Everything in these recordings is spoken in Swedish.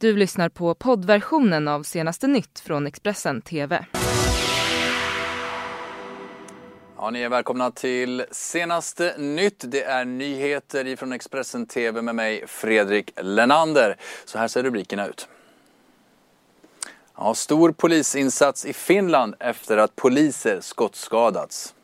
Du lyssnar på poddversionen av senaste nytt från Expressen TV. Ja, ni är välkomna till senaste nytt. Det är nyheter från Expressen TV med mig Fredrik Lenander. Så här ser rubrikerna ut. Ja, stor polisinsats i Finland efter att poliser skottskadats.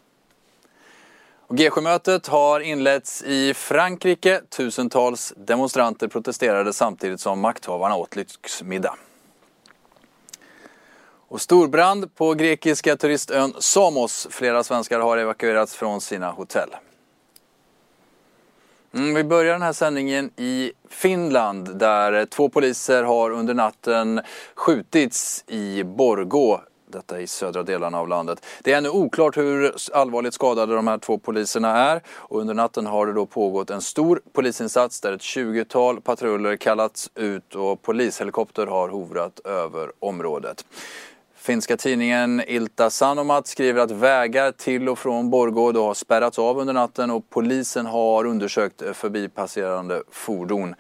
G7-mötet har inletts i Frankrike. Tusentals demonstranter protesterade samtidigt som makthavarna åt lyxmiddag. Och storbrand på grekiska turistön Samos. Flera svenskar har evakuerats från sina hotell. Mm, vi börjar den här sändningen i Finland där två poliser har under natten skjutits i Borgå detta i södra delarna av landet. Det är ännu oklart hur allvarligt skadade de här två poliserna är och under natten har det då pågått en stor polisinsats där ett 20-tal patruller kallats ut och polishelikopter har hovrat över området. Finska tidningen Ilta Sanomat skriver att vägar till och från Borgård har spärrats av under natten och polisen har undersökt förbipasserande fordon.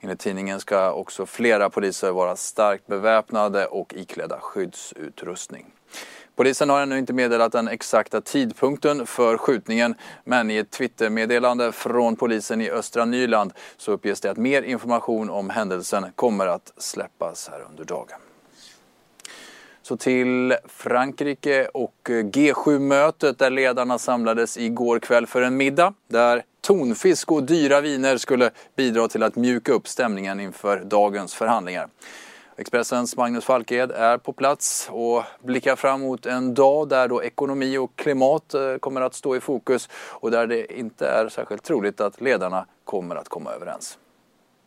Enligt tidningen ska också flera poliser vara starkt beväpnade och iklädda skyddsutrustning. Polisen har ännu inte meddelat den exakta tidpunkten för skjutningen men i ett Twittermeddelande från polisen i östra Nyland så uppges det att mer information om händelsen kommer att släppas här under dagen. Så till Frankrike och eh, G7-mötet där ledarna samlades igår kväll för en middag där tonfisk och dyra viner skulle bidra till att mjuka upp stämningen inför dagens förhandlingar. Expressens Magnus Falked är på plats och blickar fram mot en dag där då ekonomi och klimat eh, kommer att stå i fokus och där det inte är särskilt troligt att ledarna kommer att komma överens.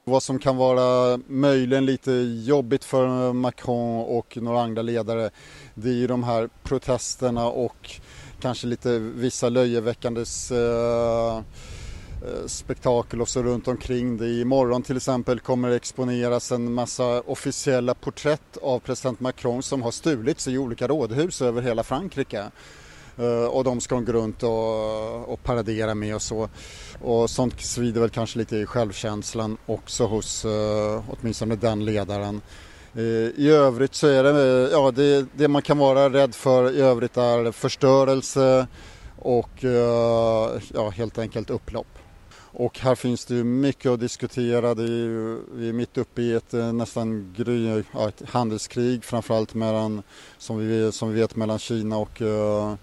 Vad som kan vara möjligen lite jobbigt för Macron och några andra ledare det är ju de här protesterna och kanske lite vissa löjeväckandes eh, eh spektakel och så runt omkring det. Imorgon till exempel kommer det exponeras en massa officiella porträtt av president Macron som har stulits i olika rådhus över hela Frankrike. Eh, och de ska gå runt och, och paradera med och så. Och sånt svider väl kanske lite i självkänslan också hos eh, åtminstone den ledaren. Eh, I övrigt så är det, ja det, det, man kan vara rädd för i övrigt är förstörelse och ja, helt enkelt upplopp. Och här finns det ju mycket att diskutera. Det är ju, vi är mitt uppe i ett eh, nästan gry, ett handelskrig framförallt mellan, som vi, som vi vet mellan Kina och eh,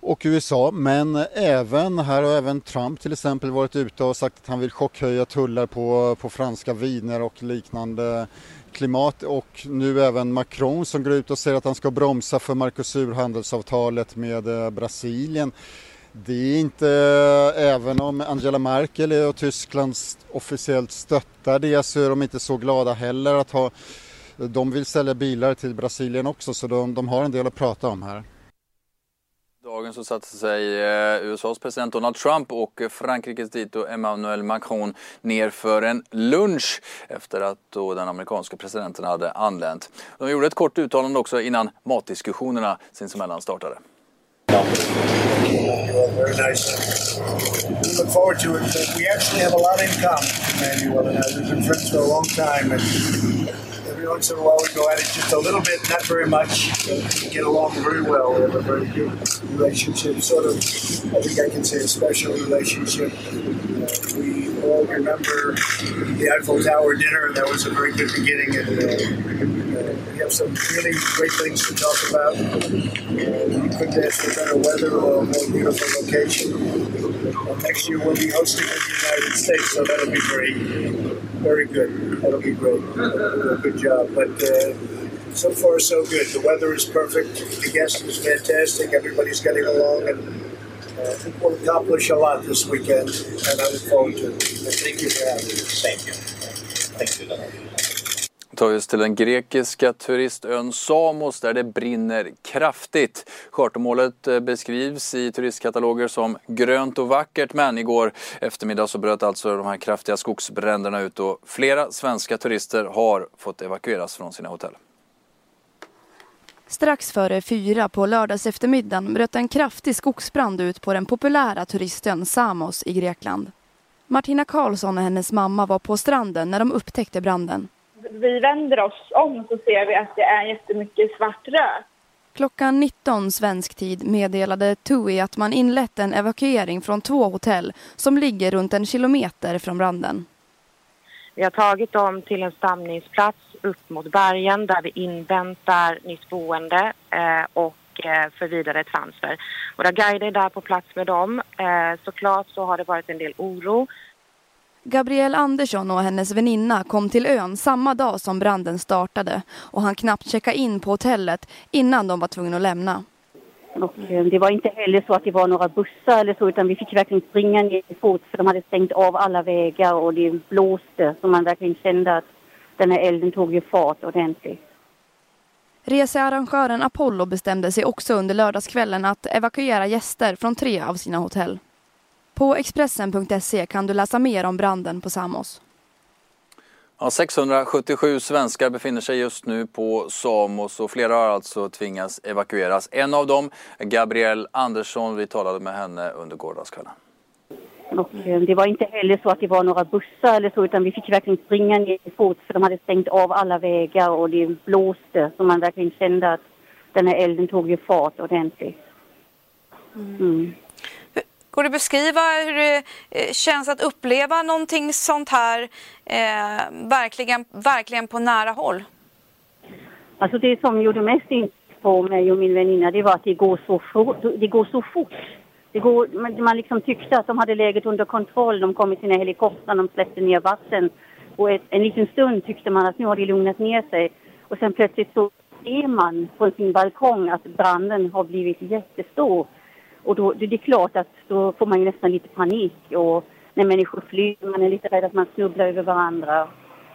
och USA. Men även här har även Trump till exempel varit ute och sagt att han vill chockhöja tullar på, på franska viner och liknande klimat och nu även Macron som går ut och säger att han ska bromsa för Mercosur handelsavtalet med eh, Brasilien. Det är inte, eh, även om Angela Merkel och Tyskland officiellt stöttar det så är de inte så glada heller att ha, de vill sälja bilar till Brasilien också så de, de har en del att prata om här. Dagen så satte sig eh, USAs president Donald Trump och Frankrikes dito Emmanuel Macron ner för en lunch efter att då den amerikanska presidenten hade anlänt. De gjorde ett kort uttalande också innan matdiskussionerna sinsemellan startade. You are very nice. We look forward to it. We actually have a lot in common, Emmanuel and I. We've been friends for a long time, and once in a while we go at it just a little bit, not very much. We get along very well. We have a very good relationship, sort of, I think I can say a special relationship. Uh, we all remember the Eiffel Tower dinner. That was a very good beginning, and uh, we have some really great things to talk about. Uh, we couldn't ask for better weather or a more beautiful location. Next year we'll be hosting in the United States, so that'll be great very good. That'll be great. do a good job. But uh, so far, so good. The weather is perfect. The guest is fantastic. Everybody's getting along, and uh, we'll accomplish a lot this weekend, and I look forward to it. thank you for having me. Thank you. Thank you, tar vi oss till den grekiska turistön Samos där det brinner kraftigt. Chartermålet eh, beskrivs i turistkataloger som grönt och vackert men igår eftermiddag så bröt alltså de här kraftiga skogsbränderna ut och flera svenska turister har fått evakueras från sina hotell. Strax före fyra på lördags eftermiddagen bröt en kraftig skogsbrand ut på den populära turistön Samos i Grekland. Martina Karlsson och hennes mamma var på stranden när de upptäckte branden vi vänder oss om så ser vi att det är jättemycket svart rök. Klockan 19 svensk tid meddelade TUI att man inlett en evakuering från två hotell som ligger runt en kilometer från branden. Vi har tagit dem till en stamningsplats upp mot bergen där vi inväntar nytt boende eh, och eh, för vidare transfer. Våra guider är där på plats med dem. Eh, såklart så har det varit en del oro. Gabrielle Andersson och hennes väninna kom till ön samma dag som branden startade och han knappt checka in på hotellet innan de var tvungna att lämna. Och eh, det var inte heller så att det var några bussar eller så utan vi fick verkligen springa ner fort för de hade stängt av alla vägar och det blåste så man verkligen kände att den här elden tog ju fart ordentligt. Researrangören Apollo bestämde sig också under lördagskvällen att evakuera gäster från tre av sina hotell. På Expressen.se kan du läsa mer om branden på Samos. Ja, 677 svenskar befinner sig just nu på Samos och flera har alltså tvingats evakueras. En av dem är Gabrielle Andersson. Vi talade med henne under gårdagskvällen. Och eh, det var inte heller så att det var några bussar eller så utan vi fick verkligen springa ner fort för de hade stängt av alla vägar och det blåste så man verkligen kände att den här elden tog ju fart ordentligt. Mm. Går det att beskriva hur det eh, känns att uppleva någonting sånt här eh, verkligen, verkligen på nära håll? Alltså det som gjorde mest intryck på mig och min väninna det var att det går så fort. Det går så fort. Det går, man liksom tyckte att de hade läget under kontroll. De kom i sina helikoptrar, de släppte ner vatten. Och ett, en liten stund tyckte man att nu har det lugnat ner sig. Och sen plötsligt så ser man på sin balkong att branden har blivit jättestor. Och då, det är klart att då får man ju nästan lite panik. Och när människor flyr, man är lite rädd att man snubblar över varandra.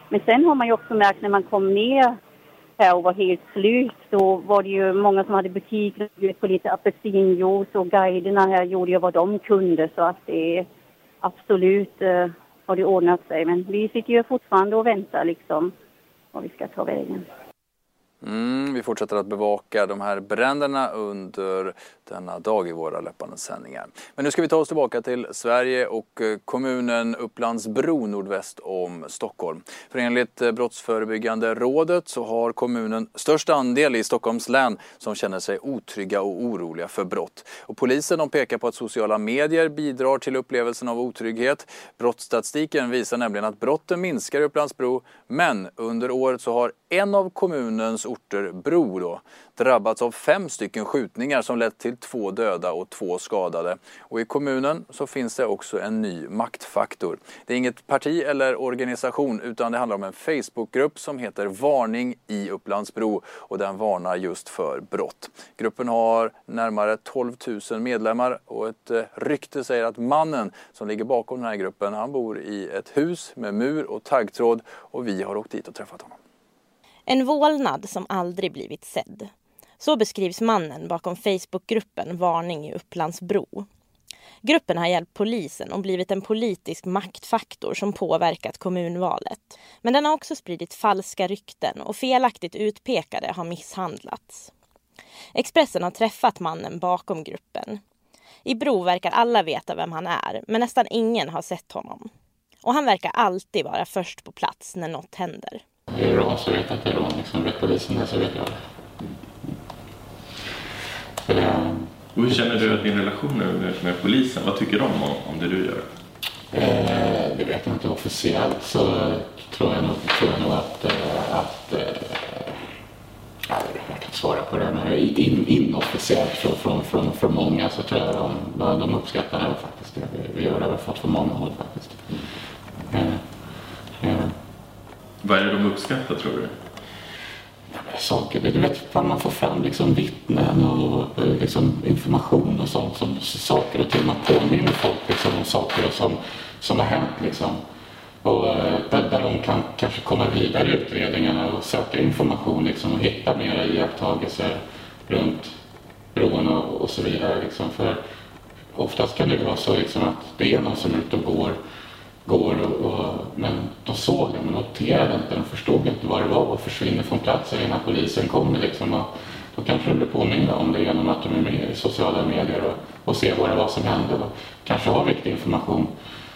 Men sen har man ju också märkt när man kom ner här och var helt slut, då var det ju många som hade butiker och bjöd på lite apelsinjuice och guiderna här gjorde ju vad de kunde så att det är absolut eh, har det ordnat sig. Men vi sitter ju fortfarande och väntar liksom vad vi ska ta vägen. Mm, vi fortsätter att bevaka de här bränderna under denna dag i våra löpande sändningar. Men nu ska vi ta oss tillbaka till Sverige och eh, kommunen Upplandsbro nordväst om Stockholm. För enligt eh, Brottsförebyggande rådet så har kommunen störst andel i Stockholms län som känner sig otrygga och oroliga för brott. Och polisen de pekar på att sociala medier bidrar till upplevelsen av otrygghet. Brottsstatistiken visar nämligen att brotten minskar i Upplandsbro men under året så har en av kommunens orter, Bro, då, drabbats av fem stycken skjutningar som lett till två döda och två skadade. Och i kommunen så finns det också en ny maktfaktor. Det är inget parti eller organisation utan det handlar om en Facebookgrupp som heter Varning i Upplandsbro och den varnar just för brott. Gruppen har närmare 12 000 medlemmar och ett eh, rykte säger att mannen som ligger bakom den här gruppen han bor i ett hus med mur och taggtråd och vi har åkt dit och träffat honom. En vålnad som aldrig blivit sedd. Så beskrivs mannen bakom Facebookgruppen Varning i Upplandsbro. Gruppen har hjälpt polisen och blivit en politisk maktfaktor som påverkat kommunvalet. Men den har också spridit falska rykten och felaktigt utpekade har misshandlats. Expressen har träffat mannen bakom gruppen. I Bro verkar alla veta vem han är, men nästan ingen har sett honom. Och han verkar alltid vara först på plats när något händer. Är Ron så vet jag att Ron. Liksom, vet polisen det vet jag det. Och hur känner du att din relation är med polisen? Vad tycker de om, om det du gör? Eh, det vet jag inte officiellt så tror jag nog, tror jag nog att, eh, att eh, jag kan inte svara på det, men in, inofficiellt från, från, från, från många så tror jag de, de uppskattar det faktiskt. Vi, vi gör det fått från många håll faktiskt. Mm. Mm. Vad är det de uppskattar tror du? saker. Du vet, man får fram liksom vittnen och eh, liksom information och sånt. Som, saker och ting. Man påminner folk liksom om saker som, som har hänt. Liksom. Och där, där de kan kanske komma vidare i utredningarna och söka information liksom, och hitta mera iakttagelser runt bron och, och så vidare. Liksom. För oftast kan det vara så liksom, att det är någon som är ute och går går och, och, men de såg det men noterade inte, de förstod inte vad det var och försvinner från platsen innan polisen kommer liksom. Och då kanske de blir påminda om det genom att de är med i sociala medier och, och ser vad det var som hände och kanske har viktig information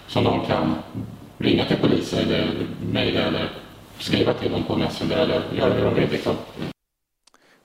som de kan ringa till polisen eller mejla eller skriva till dem på Messenger eller göra hur de vill. Liksom.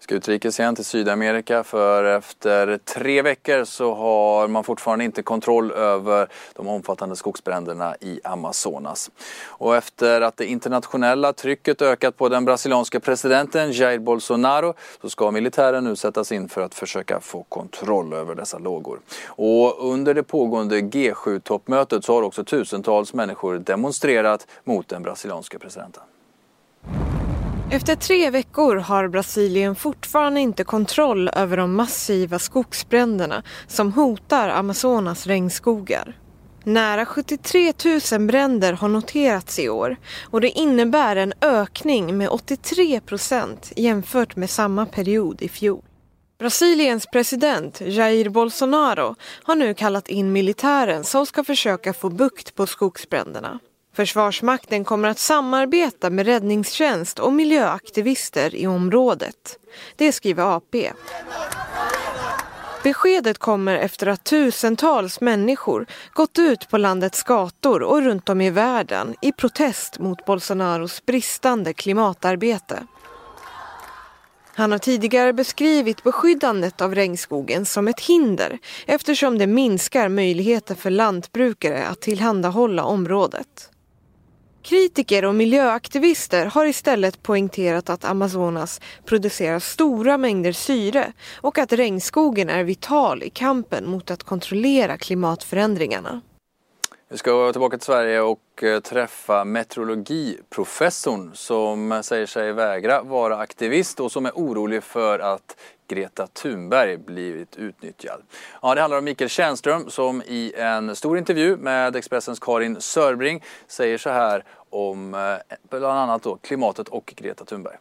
Ska utrikes igen till Sydamerika för efter tre veckor så har man fortfarande inte kontroll över de omfattande skogsbränderna i Amazonas. Och efter att det internationella trycket ökat på den brasilianska presidenten Jair Bolsonaro så ska militären nu sättas in för att försöka få kontroll över dessa lågor. Och under det pågående G7-toppmötet så har också tusentals människor demonstrerat mot den brasilianska presidenten. Efter tre veckor har Brasilien fortfarande inte kontroll över de massiva skogsbränderna som hotar Amazonas regnskogar. Nära 73 000 bränder har noterats i år och det innebär en ökning med 83 procent jämfört med samma period i fjol. Brasiliens president Jair Bolsonaro har nu kallat in militären som ska försöka få bukt på skogsbränderna. Försvarsmakten kommer att samarbeta med räddningstjänst och miljöaktivister i området. Det skriver AP. Beskedet kommer efter att tusentals människor gått ut på landets gator och runt om i världen i protest mot Bolsonaros bristande klimatarbete. Han har tidigare beskrivit beskyddandet av regnskogen som ett hinder eftersom det minskar möjligheter för lantbrukare att tillhandahålla området. Kritiker och miljöaktivister har istället poängterat att Amazonas producerar stora mängder syre och att regnskogen är vital i kampen mot att kontrollera klimatförändringarna. Vi ska tillbaka till Sverige och eh, träffa meteorologiprofessorn som säger sig vägra vara aktivist och som är orolig för att Greta Thunberg blivit utnyttjad. Ja, det handlar om Mikael Tjernström som i en stor intervju med Expressens Karin Sörbring säger så här om eh, bland annat då klimatet och Greta Thunberg.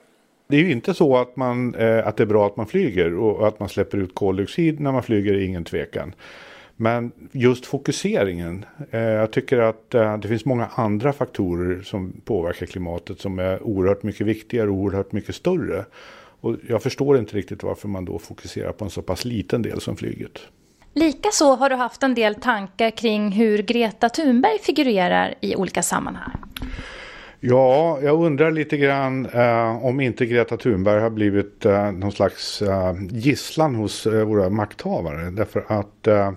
Det är ju inte så att, man, eh, att det är bra att man flyger och att man släpper ut koldioxid när man flyger är ingen tvekan. Men just fokuseringen. Eh, jag tycker att eh, det finns många andra faktorer som påverkar klimatet som är oerhört mycket viktigare och oerhört mycket större. Och jag förstår inte riktigt varför man då fokuserar på en så pass liten del som flyget. Likaså har du haft en del tankar kring hur Greta Thunberg figurerar i olika sammanhang. Ja, jag undrar lite grann eh, om inte Greta Thunberg har blivit eh, någon slags eh, gisslan hos eh, våra makthavare. Därför att eh,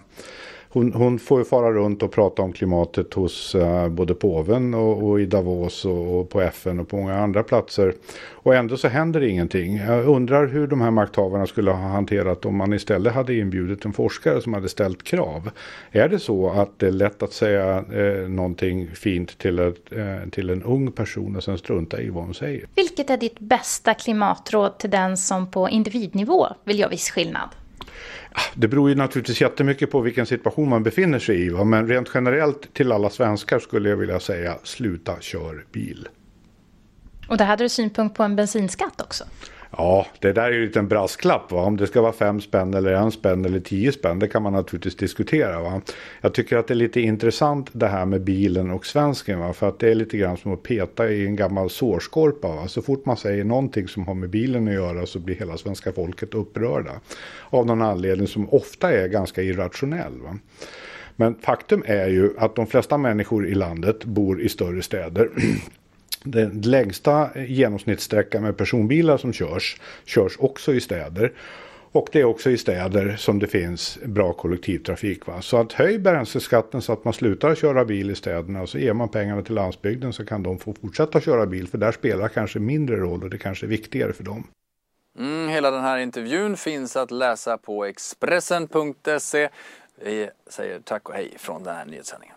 hon, hon, får ju fara runt och prata om klimatet hos uh, både påven och, och, i Davos och, och, på FN och på många andra platser. Och ändå så händer det ingenting. Jag undrar hur de här makthavarna skulle ha hanterat om man istället hade inbjudit en forskare som hade ställt krav. Är det så att det är lätt att säga eh, någonting fint till, ett, eh, till en ung person och sen strunta i vad hon säger? Vilket är ditt bästa klimatråd till den som på individnivå vill göra viss skillnad? Det beror ju naturligtvis jättemycket på vilken situation man befinner sig i. Va? Men rent generellt till alla svenskar skulle jag vilja säga sluta kör bil. Och där hade du synpunkt på en bensinskatt också? Ja, det där är ju en liten brasklapp. Va? Om det ska vara fem spänn eller en spänn eller tio spänn, det kan man naturligtvis diskutera. Va? Jag tycker att det är lite intressant det här med bilen och svensken. Va? För att det är lite grann som att peta i en gammal sårskorpa. Va? Så fort man säger någonting som har med bilen att göra så blir hela svenska folket upprörda. Av någon anledning som ofta är ganska irrationell. Va? Men faktum är ju att de flesta människor i landet bor i större städer. Den längsta genomsnittssträckan med personbilar som körs, körs också i städer. Och det är också i städer som det finns bra kollektivtrafik. Va? Så att höj bränsleskatten så att man slutar köra bil i städerna och så ger man pengarna till landsbygden så kan de få fortsätta köra bil för där spelar kanske mindre roll och det kanske är viktigare för dem. Mm, hela den här intervjun finns att läsa på Expressen.se. Vi säger tack och hej från den här nyhetssändningen.